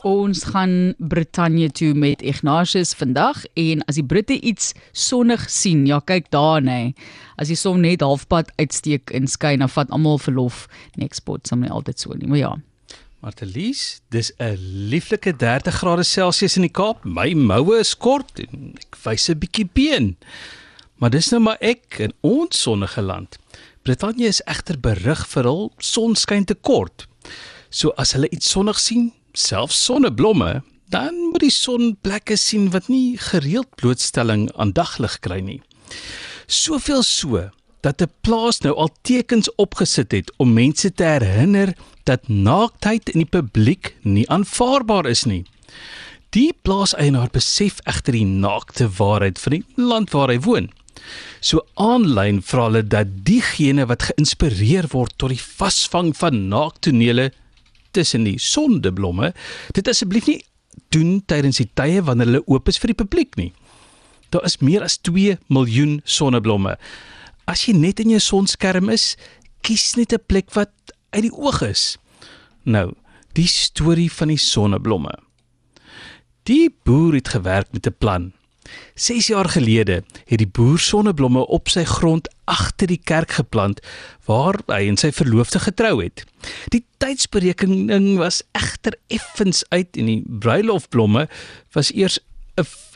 Ons gaan Brittanje toe met Ignatius vandag en as die Britte iets sonnig sien, ja kyk daar nê. As die son net halfpad uitsteek en skyn, dan vat almal verlof. Nextpot sal nie altyd so nie, maar ja. Martelies, dis 'n lieflike 30 grade Celsius in die Kaap. My moue is kort en ek wys 'n bietjie been. Maar dis nou maar ek in ons sonnige land. Brittanje is egter berig vir hul sonskyn te kort. So as hulle iets sonnig sien, selfs sonneblomme, dan moet die son plekke sien wat nie gereeld blootstelling aan daglig kry nie. Soveel so dat 'n plaas nou al tekens opgesit het om mense te herinner dat naaktheid in die publiek nie aanvaarbaar is nie. Die plaaseienaar besef egter die naakte waarheid van die land waar hy woon. So aanlyn vra hulle dat diegene wat geïnspireer word tot die vasvang van naaktonele tussen die sondeblomme, dit asseblief nie doen tydens die tye wanneer hulle oop is vir die publiek nie. Daar is meer as 2 miljoen sonneblomme. As jy net in jou sonskerm is, kies net 'n plek wat uit die oog is. Nou, die storie van die sonneblomme. Die boer het gewerk met 'n plan. 6 jaar gelede het die boer sonneblomme op sy grond agter die kerk geplant waar hy en sy verloofde getrou het. Die tydsberekening was egter effens uit en die bruilofblomme was eers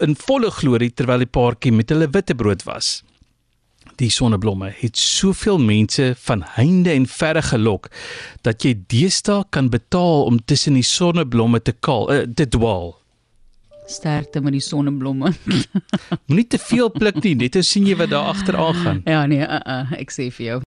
in volle glorie terwyl die paartjie met hulle witbrood was. Die sonneblomme het soveel mense van heinde en verre gelok dat jy deesdae kan betaal om tussen die sonneblomme te kaal, uh, te dwaal. Sterkte met die sonneblomme. Moenie te veel pluk nie, net te sien jy wat daar agter aan gaan. ja nee, uh, uh, ek sê vir jou.